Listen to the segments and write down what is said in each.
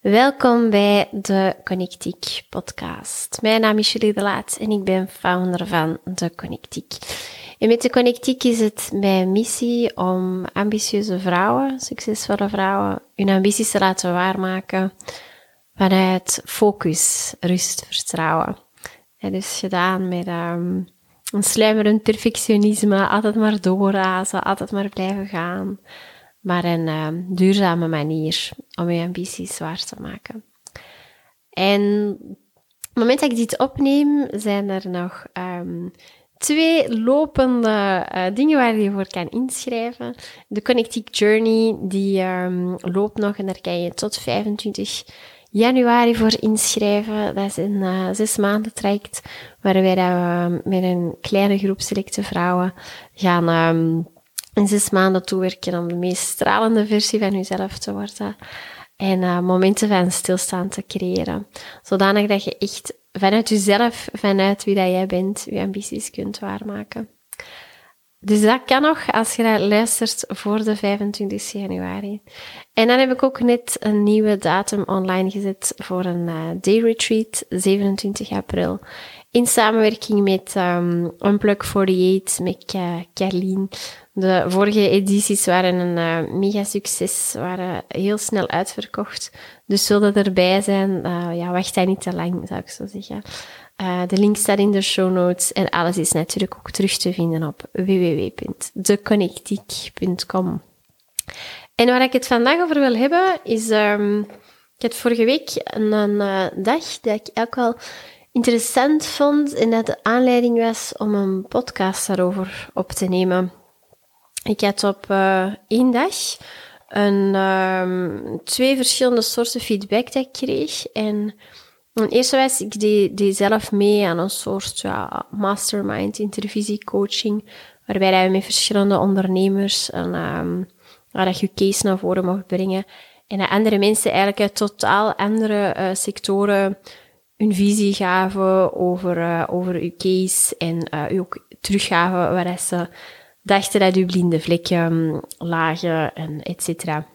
Welkom bij de Connectiek podcast. Mijn naam is Julie de Laat en ik ben founder van de Connectiek. En met de Connectiek is het mijn missie om ambitieuze vrouwen, succesvolle vrouwen, hun ambities te laten waarmaken vanuit focus, rust, vertrouwen. En dus gedaan met um, een sluimerend perfectionisme, altijd maar doorrazen, altijd maar blijven gaan maar een uh, duurzame manier om je ambities waar te maken. En moment dat ik dit opneem, zijn er nog um, twee lopende uh, dingen waar je voor kan inschrijven. De Connectic Journey, die um, loopt nog en daar kan je tot 25 januari voor inschrijven. Dat is een uh, zes maanden traject, waarbij we met een kleine groep selecte vrouwen gaan... Um, in zes maanden toewerken om de meest stralende versie van jezelf te worden. En uh, momenten van stilstaan te creëren. Zodanig dat je echt vanuit jezelf, vanuit wie dat jij bent, je ambities kunt waarmaken. Dus dat kan nog als je dat luistert voor de 25 januari. En dan heb ik ook net een nieuwe datum online gezet voor een day retreat, 27 april. In samenwerking met um, Unplug 48, met uh. De vorige edities waren een uh, mega succes, waren heel snel uitverkocht. Dus zullen erbij zijn, uh, ja, wacht daar niet te lang, zou ik zo zeggen. Uh, de link staat in de show notes en alles is natuurlijk ook terug te vinden op www.deconnectiek.com. En waar ik het vandaag over wil hebben, is, um, ik had vorige week een, een dag dat ik ook wel interessant vond en dat de aanleiding was om een podcast daarover op te nemen. Ik had op uh, één dag een, um, twee verschillende soorten feedback dat ik kreeg. En ten eerste was ik die, die zelf mee aan een soort ja, mastermind intervisiecoaching, waarbij je met verschillende ondernemers een, um, waar dat je case naar voren mocht brengen. En dat andere mensen eigenlijk uit totaal andere uh, sectoren hun visie gaven over, uh, over uw case en uh, u ook teruggaven waar ze dachten dat uw blinde vlekken lagen en et cetera.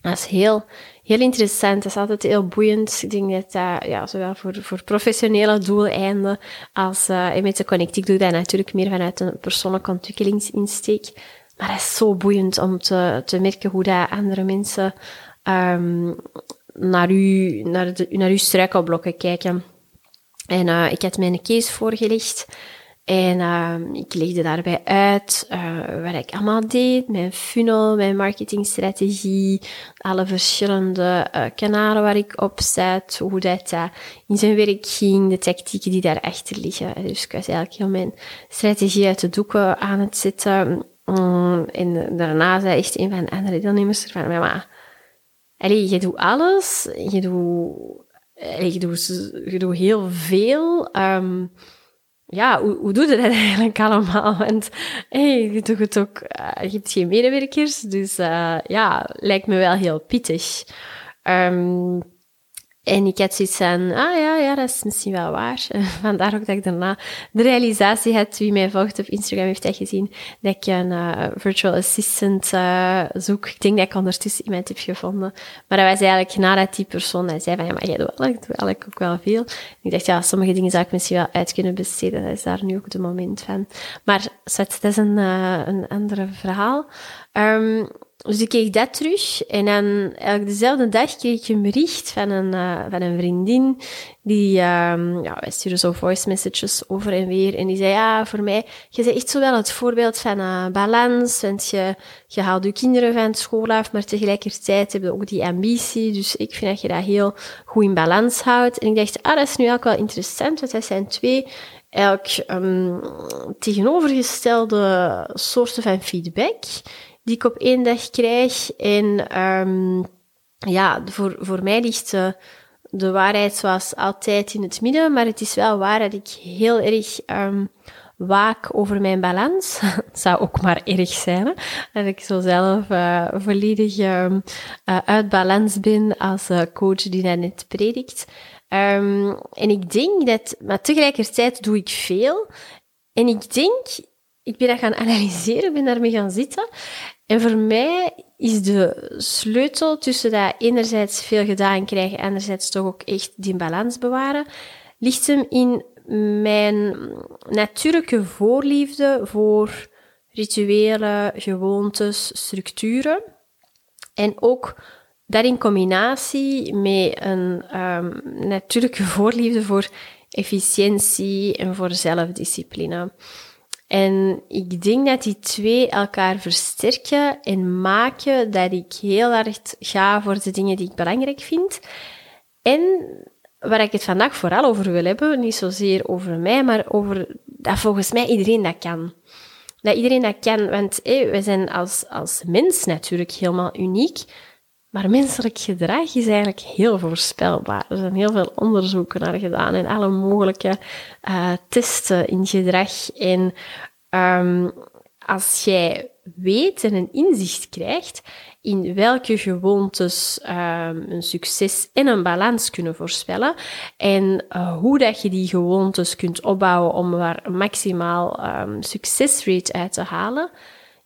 Dat is heel, heel interessant. Dat is altijd heel boeiend. Ik denk dat dat, ja, zowel voor, voor professionele doeleinden als uh, met de Connectiek doe dat natuurlijk meer vanuit een persoonlijke ontwikkelingsinsteek. Maar het is zo boeiend om te, te merken hoe dat andere mensen um, naar, u, naar, de, naar uw struikelblokken kijken. En uh, ik had mijn case voorgelegd. En uh, ik legde daarbij uit uh, wat ik allemaal deed, mijn funnel, mijn marketingstrategie, alle verschillende uh, kanalen waar ik op zet, hoe dat in zijn werk ging, de tactieken die daarachter liggen. Dus ik was eigenlijk heel mijn strategie uit de doeken aan het zetten. Um, en daarna zei echt een van de andere deelnemers van, maar, allee, je doet alles, je doet, je doet, je doet heel veel. Um, ja, hoe, hoe doe je dat eigenlijk allemaal? Hey, je doet het ook, uh, je hebt geen medewerkers, dus uh, ja, lijkt me wel heel pittig. Um, en ik had zoiets van, ah ja, ja, dat is misschien wel waar. Vandaar ook dat ik daarna de realisatie had, wie mij volgt op Instagram heeft dat gezien, dat ik een uh, virtual assistant uh, zoek. Ik denk dat ik ondertussen iemand heb gevonden. Maar dat was eigenlijk nadat die persoon hij zei van, ja, maar jij doet wel, ik doe eigenlijk ook wel veel. ik dacht, ja, sommige dingen zou ik misschien wel uit kunnen besteden. Dat is daar nu ook de moment van. Maar dat is een, uh, een ander verhaal. Um, dus ik kreeg dat terug. En dan eigenlijk dezelfde dag kreeg ik een bericht van een, uh, van een vriendin. Die, um, ja, wij sturen zo voice messages over en weer. En die zei, ja, voor mij, je bent echt zo wel het voorbeeld van uh, balans. Want je, je haalt je kinderen van school af, maar tegelijkertijd heb je ook die ambitie. Dus ik vind dat je dat heel goed in balans houdt. En ik dacht, ah, dat is nu ook wel interessant, want dat zijn twee eigenlijk um, tegenovergestelde soorten van feedback die ik op één dag krijg. En um, ja, voor, voor mij ligt de, waarheid zoals altijd in het midden, maar het is wel waar dat ik heel erg um, waak over mijn balans. Het zou ook maar erg zijn, hè? dat ik zo zelf uh, volledig um, uh, uit balans ben als uh, coach die dat net predikt. En ik denk dat, maar tegelijkertijd doe ik veel. En ik denk, ik ben dat gaan analyseren, ben daarmee gaan zitten. En voor mij is de sleutel tussen dat enerzijds veel gedaan krijgen, anderzijds toch ook echt die balans bewaren, ligt hem in mijn natuurlijke voorliefde voor rituelen, gewoontes, structuren. En ook dat in combinatie met een um, natuurlijke voorliefde voor efficiëntie en voor zelfdiscipline. En ik denk dat die twee elkaar versterken en maken dat ik heel erg ga voor de dingen die ik belangrijk vind. En waar ik het vandaag vooral over wil hebben, niet zozeer over mij, maar over dat volgens mij iedereen dat kan. Dat iedereen dat kan, want wij zijn als, als mens natuurlijk helemaal uniek. Maar menselijk gedrag is eigenlijk heel voorspelbaar. Er zijn heel veel onderzoeken naar gedaan en alle mogelijke uh, testen in gedrag. En um, als jij weet en een inzicht krijgt in welke gewoontes um, een succes en een balans kunnen voorspellen en uh, hoe dat je die gewoontes kunt opbouwen om er maximaal um, succesrate uit te halen,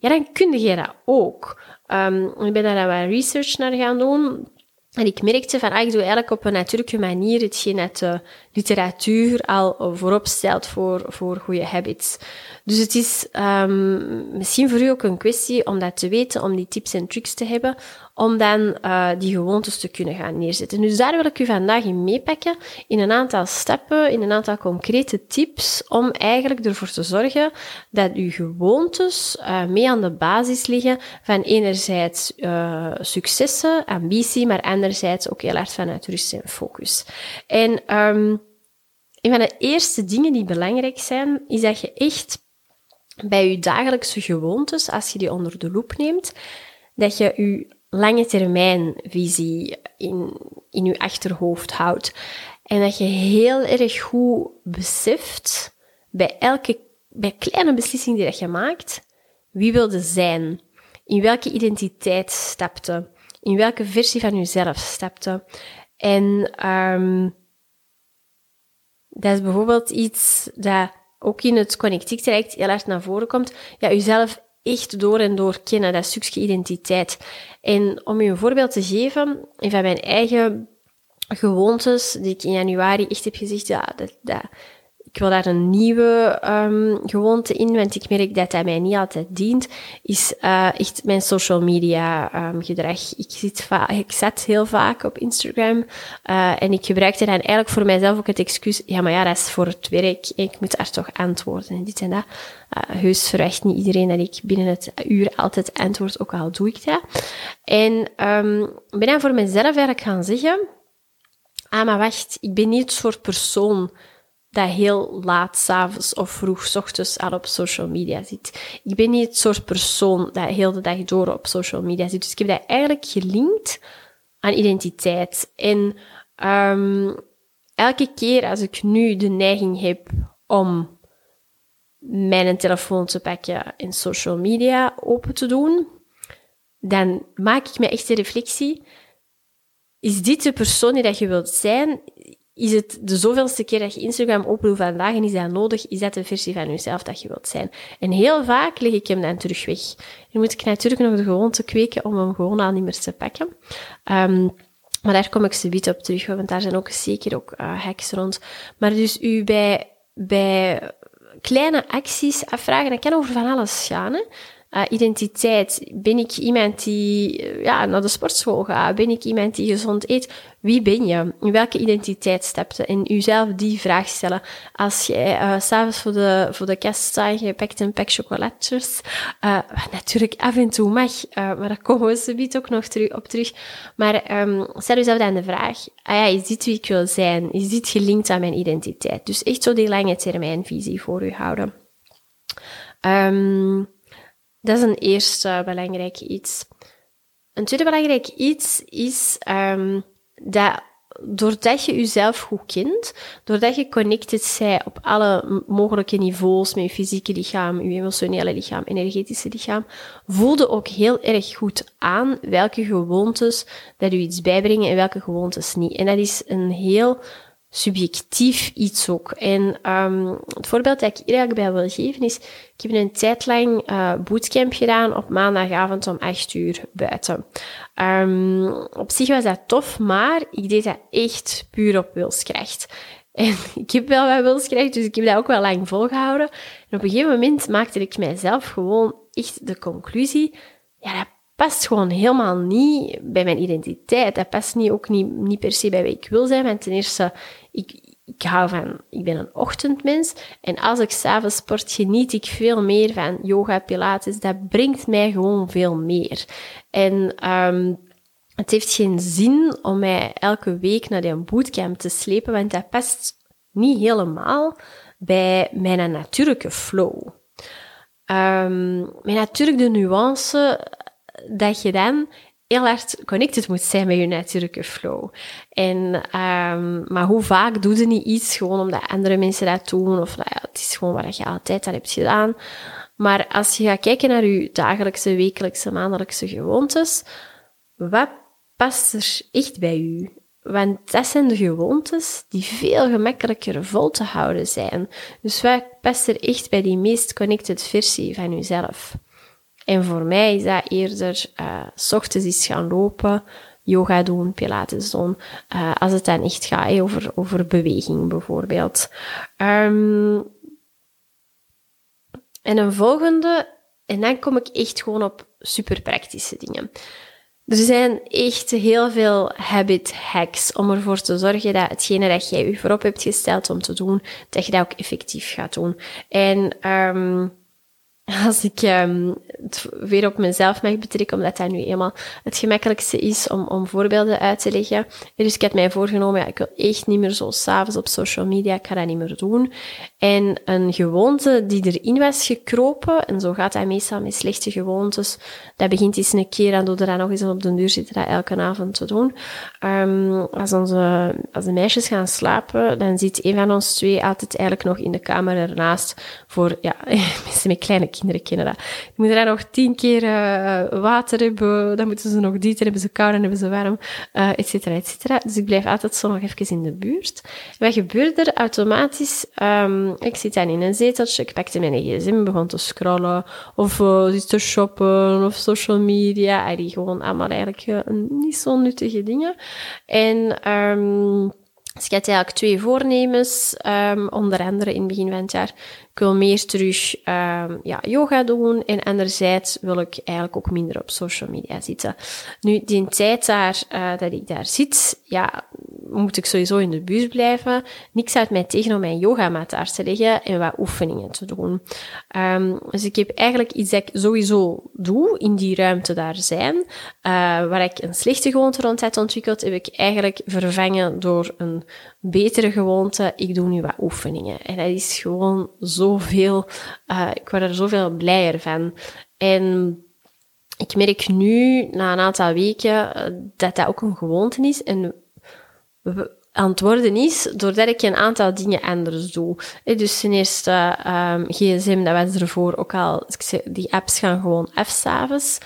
ja, dan kun je dat ook. Um, ik ben daar wat research naar gaan doen. En ik merkte van, ah, ik doe eigenlijk op een natuurlijke manier hetgeen dat de literatuur al voorop stelt voor, voor goede habits. Dus het is um, misschien voor u ook een kwestie om dat te weten, om die tips en tricks te hebben, om dan uh, die gewoontes te kunnen gaan neerzetten. Dus daar wil ik u vandaag in meepakken, in een aantal stappen, in een aantal concrete tips, om eigenlijk ervoor te zorgen dat uw gewoontes uh, mee aan de basis liggen van enerzijds uh, successen, ambitie, maar anderzijds ook heel hard vanuit rust en focus. En um, een van de eerste dingen die belangrijk zijn, is dat je echt bij je dagelijkse gewoontes, als je die onder de loep neemt, dat je je lange termijn visie in, in je achterhoofd houdt. En dat je heel erg goed beseft bij elke bij kleine beslissing die dat je maakt, wie wilde zijn? In welke identiteit stapte? In welke versie van jezelf stapte? En um, dat is bijvoorbeeld iets dat ook in het connectiek traject heel erg naar voren komt. Ja, jezelf echt door en door kennen, dat stukje identiteit. En om je een voorbeeld te geven, een van mijn eigen gewoontes, die ik in januari echt heb gezegd, ja, dat, dat, ik wil daar een nieuwe um, gewoonte in, want ik merk dat dat mij niet altijd dient, is uh, echt mijn social media um, gedrag. Ik, zit ik zat heel vaak op Instagram uh, en ik gebruikte dan eigenlijk voor mijzelf ook het excuus, ja, maar ja, dat is voor het werk, ik moet daar toch antwoorden en dit en dat. Uh, heus verwacht niet iedereen dat ik binnen het uur altijd antwoord, ook al doe ik dat. En um, ben dan voor mezelf eigenlijk gaan zeggen, ah, maar wacht, ik ben niet het soort persoon dat heel laat s'avonds of vroeg s ochtends al op social media zit. Ik ben niet het soort persoon dat heel de dag door op social media zit. Dus ik heb dat eigenlijk gelinkt aan identiteit. En um, elke keer als ik nu de neiging heb om mijn telefoon te pakken en social media open te doen, dan maak ik me echt de reflectie. Is dit de persoon die dat je wilt zijn? Is het de zoveelste keer dat je Instagram opent vandaag en is dat nodig, is dat de versie van jezelf dat je wilt zijn. En heel vaak leg ik hem dan terug weg. Dan moet ik natuurlijk nog de gewoonte kweken om hem gewoon al niet meer te pakken. Um, maar daar kom ik ze op terug, want daar zijn ook zeker ook uh, hacks rond. Maar dus u bij, bij kleine acties afvragen, dat kan over van alles gaan. Hè? Uh, identiteit. Ben ik iemand die eh, ja, naar de sportschool gaat? Ben ik iemand die gezond eet? Wie ben je? In welke identiteit stapte? En jezelf die vraag stellen. Als jij uh, s'avonds voor de, voor de kast staat, je pakt een pak chocolatjes, uh, natuurlijk af en toe mag, maar daar komen we zometeen ook nog terug, op terug. Maar um, stel jezelf dan de vraag, ah ja, is dit wie ik wil zijn? Is dit gelinkt aan mijn identiteit? Dus echt zo die lange termijnvisie voor u houden. Um, dat is een eerste belangrijk iets. Een tweede belangrijk iets is um, dat doordat je jezelf goed kent, doordat je connected bent op alle mogelijke niveaus met je fysieke lichaam, je emotionele lichaam, energetische lichaam, voelde ook heel erg goed aan welke gewoontes dat u iets bijbrengen en welke gewoontes niet. En dat is een heel subjectief iets ook. En um, het voorbeeld dat ik hier eigenlijk bij wil geven is, ik heb een tijd lang uh, bootcamp gedaan op maandagavond om 8 uur buiten. Um, op zich was dat tof, maar ik deed dat echt puur op wilskracht. En ik heb wel wat wilskracht, dus ik heb dat ook wel lang volgehouden. En op een gegeven moment maakte ik mijzelf gewoon echt de conclusie, ja, dat past gewoon helemaal niet bij mijn identiteit. Dat past niet, ook niet, niet per se bij wie ik wil zijn. Want ten eerste, ik, ik hou van, ik ben een ochtendmens. En als ik s'avonds sport, geniet ik veel meer van yoga, pilates. Dat brengt mij gewoon veel meer. En um, het heeft geen zin om mij elke week naar die bootcamp te slepen, want dat past niet helemaal bij mijn natuurlijke flow. Um, met natuurlijk de nuance dat je dan heel hard connected moet zijn met je natuurlijke flow. En, um, maar hoe vaak doe je niet iets gewoon omdat andere mensen dat doen, of nou ja, het is gewoon wat je altijd al hebt gedaan. Maar als je gaat kijken naar je dagelijkse, wekelijkse, maandelijkse gewoontes, wat past er echt bij u? Want dat zijn de gewoontes die veel gemakkelijker vol te houden zijn. Dus wat past er echt bij die meest connected versie van uzelf? En voor mij is dat eerder uh, s ochtends is gaan lopen, yoga doen, pilates doen, uh, als het dan echt gaat over, over beweging bijvoorbeeld. Um, en een volgende, en dan kom ik echt gewoon op super praktische dingen. Er zijn echt heel veel habit hacks om ervoor te zorgen dat hetgene dat jij je voorop hebt gesteld om te doen, dat je dat ook effectief gaat doen. En um, als ik um, het weer op mezelf mag betrekken, omdat dat nu eenmaal het gemakkelijkste is om, om voorbeelden uit te leggen. Dus ik had mij voorgenomen, ja, ik wil echt niet meer zo s'avonds op social media, ik ga dat niet meer doen. En een gewoonte die erin was gekropen, en zo gaat dat meestal met slechte gewoontes, dat begint eens een keer en door er dan nog eens op de deur zitten dat elke avond te doen. Um, als, onze, als de meisjes gaan slapen, dan zit een van ons twee altijd eigenlijk nog in de kamer ernaast voor, ja, mensen met kleine kinderen kennen dat. Je moet er nog tien keer uh, water hebben, dan moeten ze nog dan hebben ze koud en hebben ze warm, uh, et cetera, et cetera. Dus ik blijf altijd zo nog even in de buurt. wat gebeurt er automatisch? Um, ik zit dan in een zeteltje, ik pakte mijn gsm, begon te scrollen, of uh, te shoppen, of social media, die gewoon allemaal eigenlijk niet zo nuttige dingen. En... Um, ik had eigenlijk twee voornemens, um, onder andere in het begin van het jaar. Ik wil meer terug um, ja, yoga doen en anderzijds wil ik eigenlijk ook minder op social media zitten. Nu, die tijd daar, uh, dat ik daar zit, ja, moet ik sowieso in de buurt blijven. Niks uit mij tegen om mijn yogamat daar te leggen en wat oefeningen te doen. Um, dus ik heb eigenlijk iets dat ik sowieso doe, in die ruimte daar zijn. Uh, waar ik een slechte gewoonte rond ontwikkeld, heb ik eigenlijk vervangen door een betere gewoonte. Ik doe nu wat oefeningen. En dat is gewoon zoveel, uh, ik word er zoveel blijer van. En ik merk nu, na een aantal weken, eh, dat dat ook een gewoonte is. En worden is doordat ik een aantal dingen anders doe. Dus ten eerste um, gsm, dat was ervoor ook al, die apps gaan gewoon af s'avonds.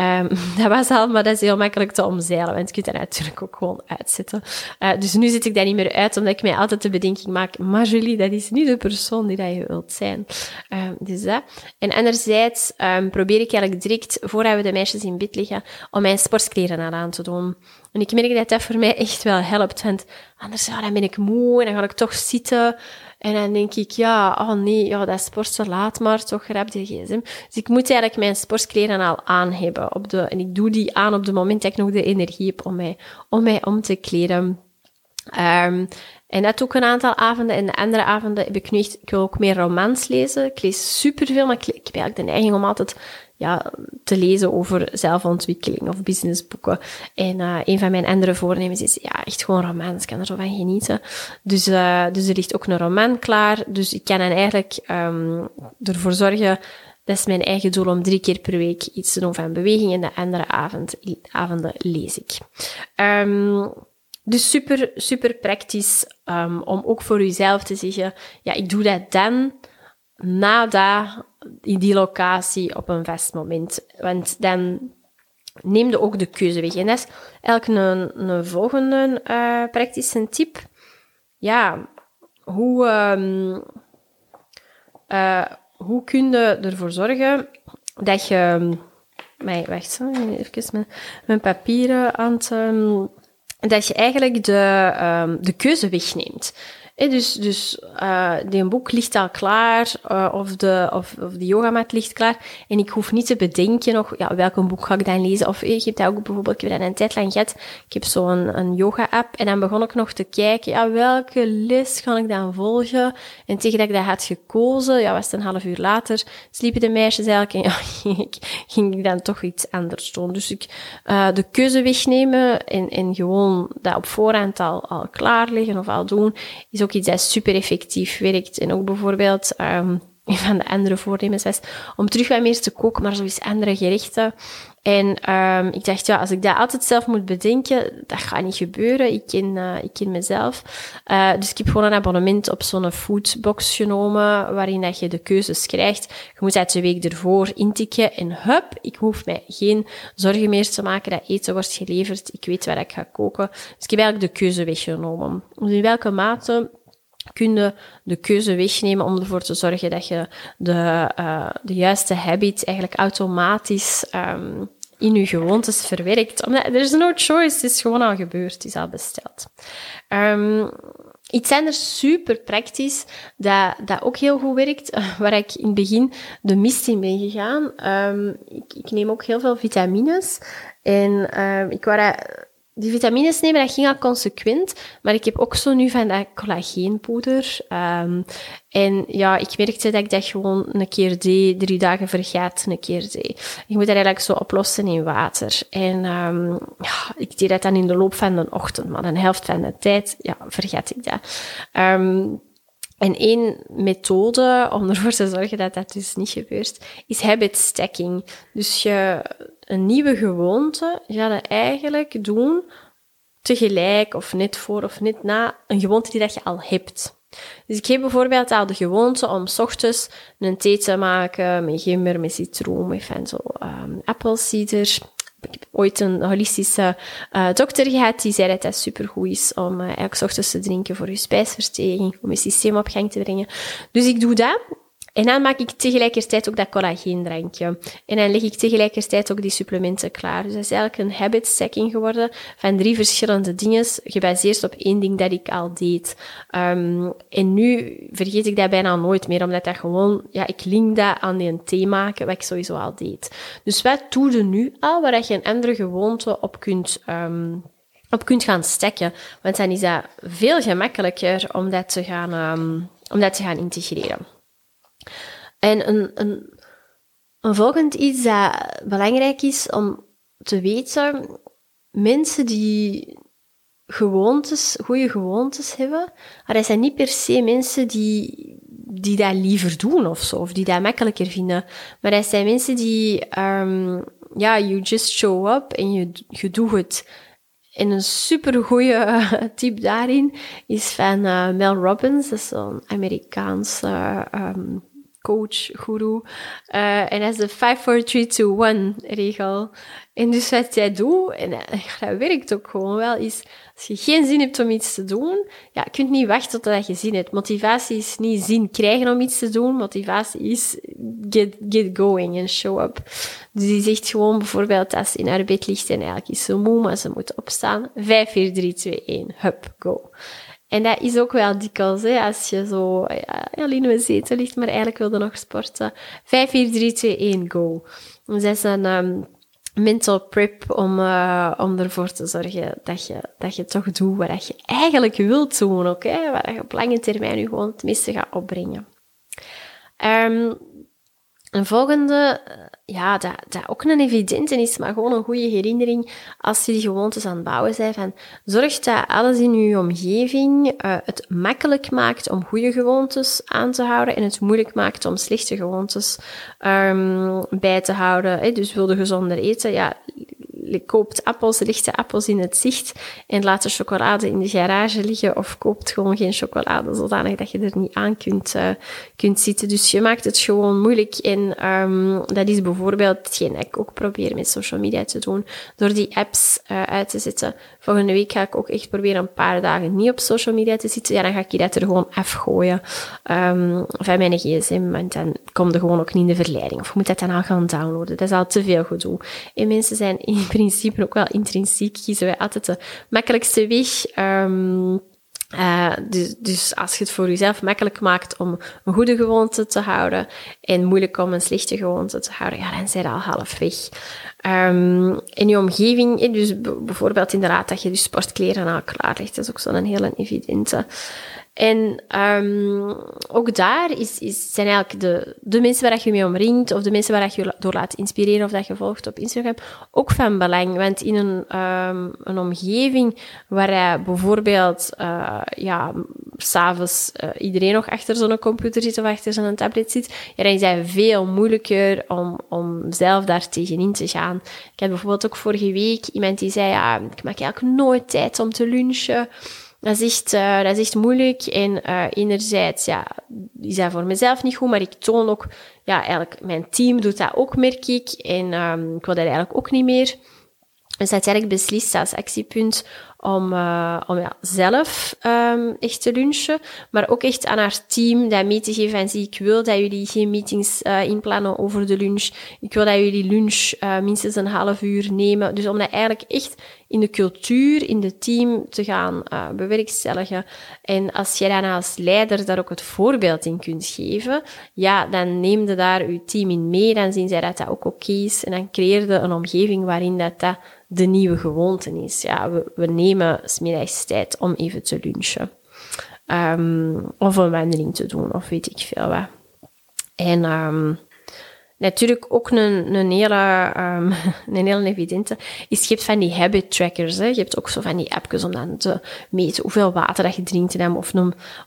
Um, dat was al, maar dat is heel makkelijk te omzeilen, want je kunt dat natuurlijk ook gewoon uitzetten. Uh, dus nu zit ik dat niet meer uit, omdat ik mij altijd de bedenking maak, maar Julie, dat is niet de persoon die dat je wilt zijn. Um, dus dat. En anderzijds probeer ik eigenlijk direct, voordat we de meisjes in bed liggen, om mijn sportkleren aan te doen. En ik merk dat dat voor mij echt wel helpt, want anders dan ben ik moe en dan ga ik toch zitten. En dan denk ik, ja, oh nee, ja, dat sporten laat maar, toch grap de gsm. Dus ik moet eigenlijk mijn sportkleren al aan hebben. Op de, en ik doe die aan op het moment dat ik nog de energie heb om mij om, mij om te kleden. Um, en dat ook een aantal avonden. En de andere avonden heb ik nu echt, ik wil ook meer romans lezen. Ik lees superveel, maar ik, heb eigenlijk de neiging om altijd ja, te lezen over zelfontwikkeling of businessboeken. En uh, een van mijn andere voornemens is ja, echt gewoon romans. Ik kan er zo van genieten. Dus, uh, dus er ligt ook een roman klaar. Dus ik kan dan eigenlijk um, ervoor zorgen dat is mijn eigen doel om drie keer per week iets te doen van beweging en de andere avond, avonden lees ik. Um, dus super, super praktisch um, om ook voor jezelf te zeggen, ja, ik doe dat dan nadat in die locatie op een vast moment. Want dan neem je ook de keuze weg. En dat is eigenlijk een, een volgende uh, praktische tip. ja, hoe, um, uh, hoe kun je ervoor zorgen dat je... Maar wacht, even mijn, mijn papieren aan het... dat je eigenlijk de, um, de keuze wegneemt dus dus uh, boek ligt al klaar, uh, of, de, of, of de yogamat ligt klaar. En ik hoef niet te bedenken nog, ja, welk boek ga ik dan lezen? Of je hebt dat ook bijvoorbeeld, ik heb dat een tijd lang gehad. Ik heb zo'n een yoga-app. En dan begon ik nog te kijken, ja, welke les kan ik dan volgen? En tegen dat ik dat had gekozen, ja, was het een half uur later, sliepen de meisjes eigenlijk. En ja, ging ik, dan toch iets anders doen. Dus ik, de keuze wegnemen en, en gewoon dat op voorhand al, al klaar liggen of al doen, is ook iets dat super effectief werkt. En ook bijvoorbeeld, um, een van de andere voornemens was om terug wat meer te koken, maar zo eens andere gerechten. En um, ik dacht, ja, als ik dat altijd zelf moet bedenken, dat gaat niet gebeuren. Ik ken, uh, ik ken mezelf. Uh, dus ik heb gewoon een abonnement op zo'n foodbox genomen, waarin dat je de keuzes krijgt. Je moet uit de week ervoor intikken en hup, ik hoef mij geen zorgen meer te maken dat eten wordt geleverd. Ik weet wat ik ga koken. Dus ik heb eigenlijk de keuze weggenomen. Dus in welke mate kun de keuze wegnemen om ervoor te zorgen dat je de, uh, de juiste habit eigenlijk automatisch um, in je gewoontes verwerkt. Er is no choice, het is gewoon al gebeurd, het is al besteld. Um, Iets anders super praktisch, dat, dat ook heel goed werkt, waar ik in het begin de mist in ben gegaan. Um, ik, ik neem ook heel veel vitamines. En ik wou die vitamines nemen, dat ging al consequent. Maar ik heb ook zo nu van dat collageenpoeder. Um, en ja, ik merkte dat ik dat gewoon een keer deed, drie dagen vergaat, een keer deed. Je moet dat eigenlijk zo oplossen in water. En um, ja, ik deed dat dan in de loop van de ochtend, maar een helft van de tijd, ja, vergat ik dat. Um, en één methode om ervoor te zorgen dat dat dus niet gebeurt, is habit stacking. Dus je, een nieuwe gewoonte ga je eigenlijk doen tegelijk of net voor of net na een gewoonte die dat je al hebt. Dus ik heb bijvoorbeeld al de gewoonte om s ochtends een thee te maken met gember, met citroen, met van zo um. Ik heb ooit een holistische uh, dokter gehad die zei dat dat supergoed is om eigenlijk s ochtends te drinken voor je spijsvertering, om je systeem op gang te brengen. Dus ik doe dat. En dan maak ik tegelijkertijd ook dat collageendrankje. En dan leg ik tegelijkertijd ook die supplementen klaar. Dus dat is eigenlijk een habit stacking geworden van drie verschillende dingen, gebaseerd op één ding dat ik al deed. Um, en nu vergeet ik dat bijna nooit meer, omdat dat gewoon, ja, ik link dat aan die thee maken, wat ik sowieso al deed. Dus wat doe je nu al, waar je een andere gewoonte op kunt, um, op kunt gaan stekken? Want dan is dat veel gemakkelijker om dat te gaan, um, om dat te gaan integreren. En een, volgend iets dat belangrijk is om te weten, mensen die gewoontes, goede gewoontes hebben, maar dat zijn niet per se mensen die, die dat liever doen of zo, of die dat makkelijker vinden. Maar dat zijn mensen die, um, ja, you just show up en je, je doet het. En een super goede tip daarin is van uh, Mel Robbins, dat is zo'n Amerikaanse um, coach, guru. Uh, en dat is de 5, 4, 3, 2, 1 regel. En dus wat jij doet, en dat werkt ook gewoon wel, is als je geen zin hebt om iets te doen, ja, je kunt niet wachten totdat je zin hebt. Motivatie is niet zin krijgen om iets te doen. Motivatie is get, get going en show up. Dus die zegt gewoon bijvoorbeeld als ze in haar bed ligt en eigenlijk is ze moe, maar ze moet opstaan. 5, 4, 3, 2, 1, hup, go. En dat is ook wel dikwijls, hè, als je zo ja, alleen in zetel ligt, maar eigenlijk wilde nog sporten. 5, 4, 3, 2, 1, go. Dus dat is een um, mental prep om, uh, om ervoor te zorgen dat je, dat je toch doet wat je eigenlijk wilt doen, ook, hè, waar je op lange termijn gewoon het meeste gaat opbrengen. Um, een volgende, ja, dat, dat ook een evidente is, maar gewoon een goede herinnering als je die gewoontes aan het bouwen bent. Van, zorg dat alles in je omgeving uh, het makkelijk maakt om goede gewoontes aan te houden en het moeilijk maakt om slechte gewoontes um, bij te houden. Hè. Dus wilde gezonder eten, ja, je koopt appels, lichte appels in het zicht en laat de chocolade in de garage liggen of koopt gewoon geen chocolade, zodanig dat je er niet aan kunt, uh, kunt zitten. Dus je maakt het gewoon moeilijk en um, dat is bijvoorbeeld hetgeen ik ook probeer met social media te doen, door die apps uh, uit te zetten. Volgende week ga ik ook echt proberen een paar dagen niet op social media te zitten. Ja, dan ga ik je dat er gewoon afgooien um, van mijn gsm, want dan komt er gewoon ook niet in de verleiding. Of je moet dat dan al gaan downloaden. Dat is al te veel gedoe. En mensen zijn in principe ook wel intrinsiek, kiezen wij altijd de makkelijkste weg. Um, uh, dus, dus als je het voor jezelf makkelijk maakt om een goede gewoonte te houden en moeilijk om een slechte gewoonte te houden, ja, dan zijn je al halfweg. Um, in je omgeving, dus bijvoorbeeld inderdaad dat je je sportkleren al klaar legt, dat is ook zo'n hele evidente. En um, ook daar is, is, zijn eigenlijk de, de mensen waar je mee omringt, of de mensen waar je door laat inspireren, of dat je volgt op Instagram, ook van belang. Want in een, um, een omgeving waar je bijvoorbeeld, uh, ja, s'avonds uh, iedereen nog achter zo'n computer zit of achter zo'n tablet zit, ja, dan is het veel moeilijker om, om zelf daar tegenin te gaan. Ik had bijvoorbeeld ook vorige week iemand die zei, ja, ik maak eigenlijk nooit tijd om te lunchen. Dat is echt, uh, dat is echt moeilijk. En uh, enerzijds, ja, is dat voor mezelf niet goed, maar ik toon ook, ja, eigenlijk, mijn team doet dat ook, merk ik. En um, ik wil dat eigenlijk ook niet meer. Dus uiteindelijk beslist als actiepunt om, uh, om ja, zelf um, echt te lunchen, maar ook echt aan haar team dat mee te geven en zie ik wil dat jullie geen meetings uh, inplannen over de lunch. Ik wil dat jullie lunch uh, minstens een half uur nemen. Dus om dat eigenlijk echt in de cultuur, in het team te gaan bewerkstelligen. En als jij dan als leider daar ook het voorbeeld in kunt geven, ja, dan neem je daar je team in mee, dan zien zij dat dat ook oké is en dan creëer je een omgeving waarin dat, dat de nieuwe gewoonte is. Ja, we, we nemen smiddags tijd om even te lunchen. Um, of een wandeling te doen, of weet ik veel wat. En um, Natuurlijk ook een, een, hele, um, een hele evidente is, je hebt van die habit trackers. Hè. Je hebt ook zo van die appjes om dan te meten hoeveel water dat je drinkt in hem. Of,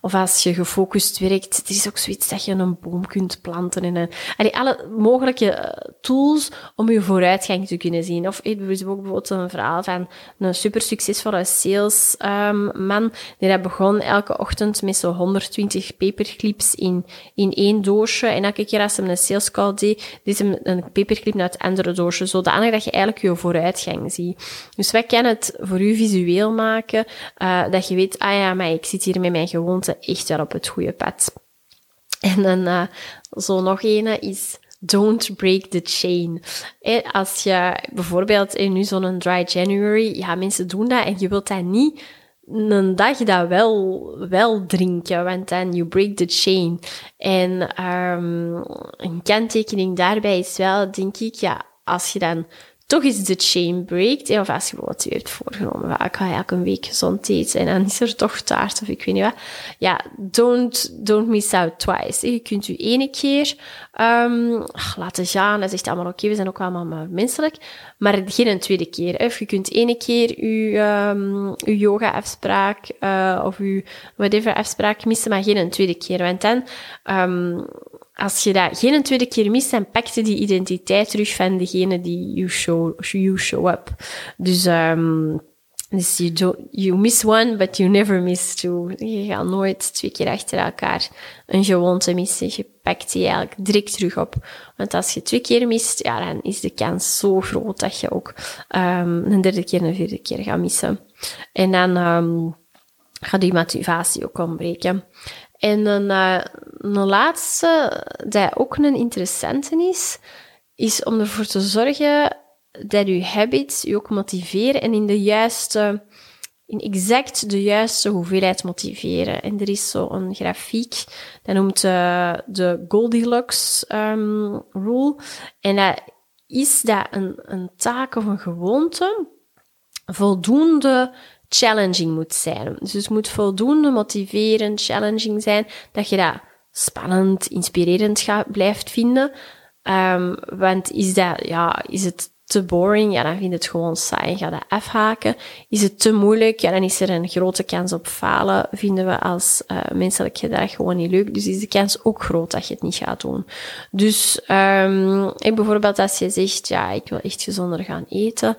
of als je gefocust werkt, het is ook zoiets dat je een boom kunt planten. En een, alle mogelijke eh, tools om je vooruitgang te kunnen zien. Of ik heb ook bijvoorbeeld een verhaal van een super succesvolle salesman. Um, die dat begon elke ochtend met zo'n 120 paperclips in, in één doosje. En elke keer als hij een sales call deed, dit is een, een paperclip naar het andere doosje, zodanig dat je eigenlijk je vooruitgang ziet. Dus wij kunnen het voor u visueel maken, uh, dat je weet, ah ja, maar ik zit hier met mijn gewoonte echt wel op het goede pad. En dan uh, zo nog een is don't break the chain. Als je bijvoorbeeld in nu zo'n dry January, ja, mensen doen dat en je wilt dat niet een dag dat wel, wel drinken, want dan you break the chain. En um, een kanttekening daarbij is wel, denk ik, ja, als je dan toch eens de chain breakt, of als je bijvoorbeeld je voorgenomen, ik ga een week gezond eten en dan is er toch taart of ik weet niet wat. Ja, don't, don't miss out twice. Je kunt u ene keer um, laten gaan, dat is echt allemaal oké, we zijn ook allemaal menselijk, maar geen een tweede keer. Of je kunt ene keer uw, um, uw yoga-afspraak uh, of uw whatever afspraak missen, maar geen een tweede keer. Want dan um, als je dat geen tweede keer mist, dan pakt je die identiteit terug van degene die you show, you show up. Dus, um, dus you, you miss one, but you never miss two. Je gaat nooit twee keer achter elkaar een gewoonte missen. Je pakt die eigenlijk direct terug op. Want als je twee keer mist, ja, dan is de kans zo groot dat je ook um, een derde keer en een vierde keer gaat missen. En dan um, gaat die motivatie ook ontbreken. En een, uh, een laatste, dat ook een interessante is, is om ervoor te zorgen dat je habits je ook motiveren en in de juiste, in exact de juiste hoeveelheid motiveren. En er is zo een grafiek, dat noemt uh, de Goldilocks um, rule. En dat is dat een, een taak of een gewoonte voldoende challenging moet zijn. Dus het moet voldoende motiverend, challenging zijn, dat je dat spannend, inspirerend gaat, blijft vinden. Um, want is dat, ja, is het te boring, ja, dan vind je het gewoon saai en ga dat afhaken. Is het te moeilijk, ja, dan is er een grote kans op falen, vinden we als uh, menselijk gedrag gewoon niet leuk. Dus is de kans ook groot dat je het niet gaat doen. Dus um, ik bijvoorbeeld als je zegt, ja, ik wil echt gezonder gaan eten,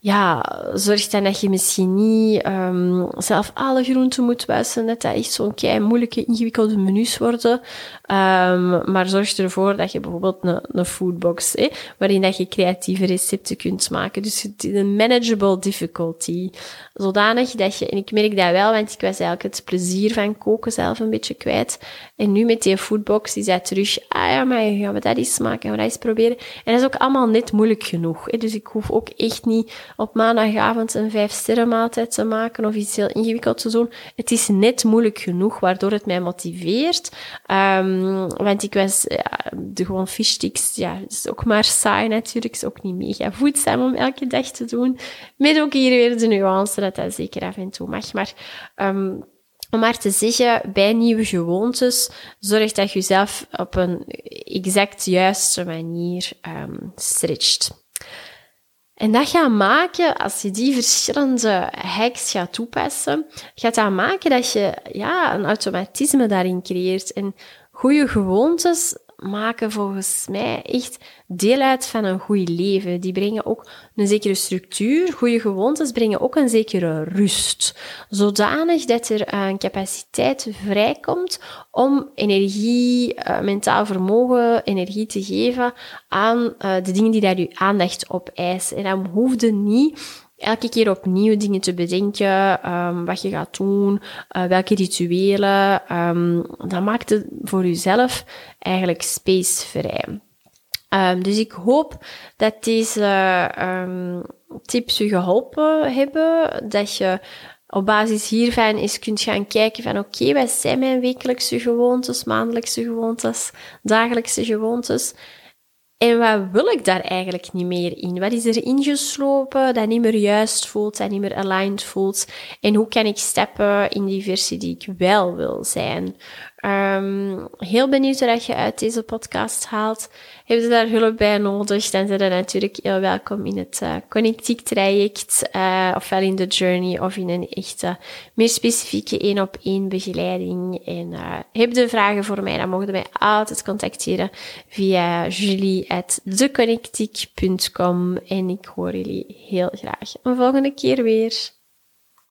ja, zorg dan dat je misschien niet um, zelf alle groenten moet wassen, dat dat echt zo'n kei moeilijke, ingewikkelde menus worden. Um, maar zorg ervoor dat je bijvoorbeeld een, een foodbox, hè, waarin dat je creatieve recepten kunt maken. Dus een manageable difficulty. Zodanig dat je, en ik merk dat wel, want ik was eigenlijk het plezier van koken zelf een beetje kwijt. En nu met die foodbox is dat terug, ah ja, maar gaan we dat eens maken, gaan we dat eens proberen. En dat is ook allemaal net moeilijk genoeg. Hè. Dus ik hoef ook echt niet op maandagavond een vijf sterren maaltijd te maken of iets heel ingewikkeld te doen. Het is net moeilijk genoeg, waardoor het mij motiveert. Um, want ik was, ja, de gewoon fishsticks, ja, is ook maar saai natuurlijk. is ook niet mega voedzaam om elke dag te doen. Met ook hier weer de nuance dat dat zeker af en toe mag. Maar um, om maar te zeggen, bij nieuwe gewoontes, zorg dat je jezelf op een exact juiste manier um, stretcht. En dat gaat maken, als je die verschillende hacks gaat toepassen, gaat dat maken dat je ja, een automatisme daarin creëert. En goede gewoontes maken volgens mij echt deel uit van een goed leven. Die brengen ook een zekere structuur. Goede gewoontes brengen ook een zekere rust. Zodanig dat er een capaciteit vrijkomt om energie, uh, mentaal vermogen, energie te geven aan uh, de dingen die daar je aandacht op eisen. En dan hoefde niet elke keer opnieuw dingen te bedenken, um, wat je gaat doen, uh, welke rituelen. Um, dat maakt het voor jezelf eigenlijk space vrij. Um, dus ik hoop dat deze tips je geholpen hebben, dat je op basis hiervan eens kunt gaan kijken van oké, okay, wat zijn mijn wekelijkse gewoontes, maandelijkse gewoontes, dagelijkse gewoontes. En wat wil ik daar eigenlijk niet meer in? Wat is er ingeslopen dat niet meer juist voelt, dat niet meer aligned voelt? En hoe kan ik stappen in die versie die ik wel wil zijn? Um, heel benieuwd wat je uit deze podcast haalt. Heb je daar hulp bij nodig, dan zijn je natuurlijk heel welkom in het uh, Connectiek traject, uh, ofwel in de journey of in een echte, meer specifieke één op één begeleiding. En uh, heb je vragen voor mij, dan mogen je mij altijd contacteren via julie.theconnectiek.com en ik hoor jullie heel graag een volgende keer weer.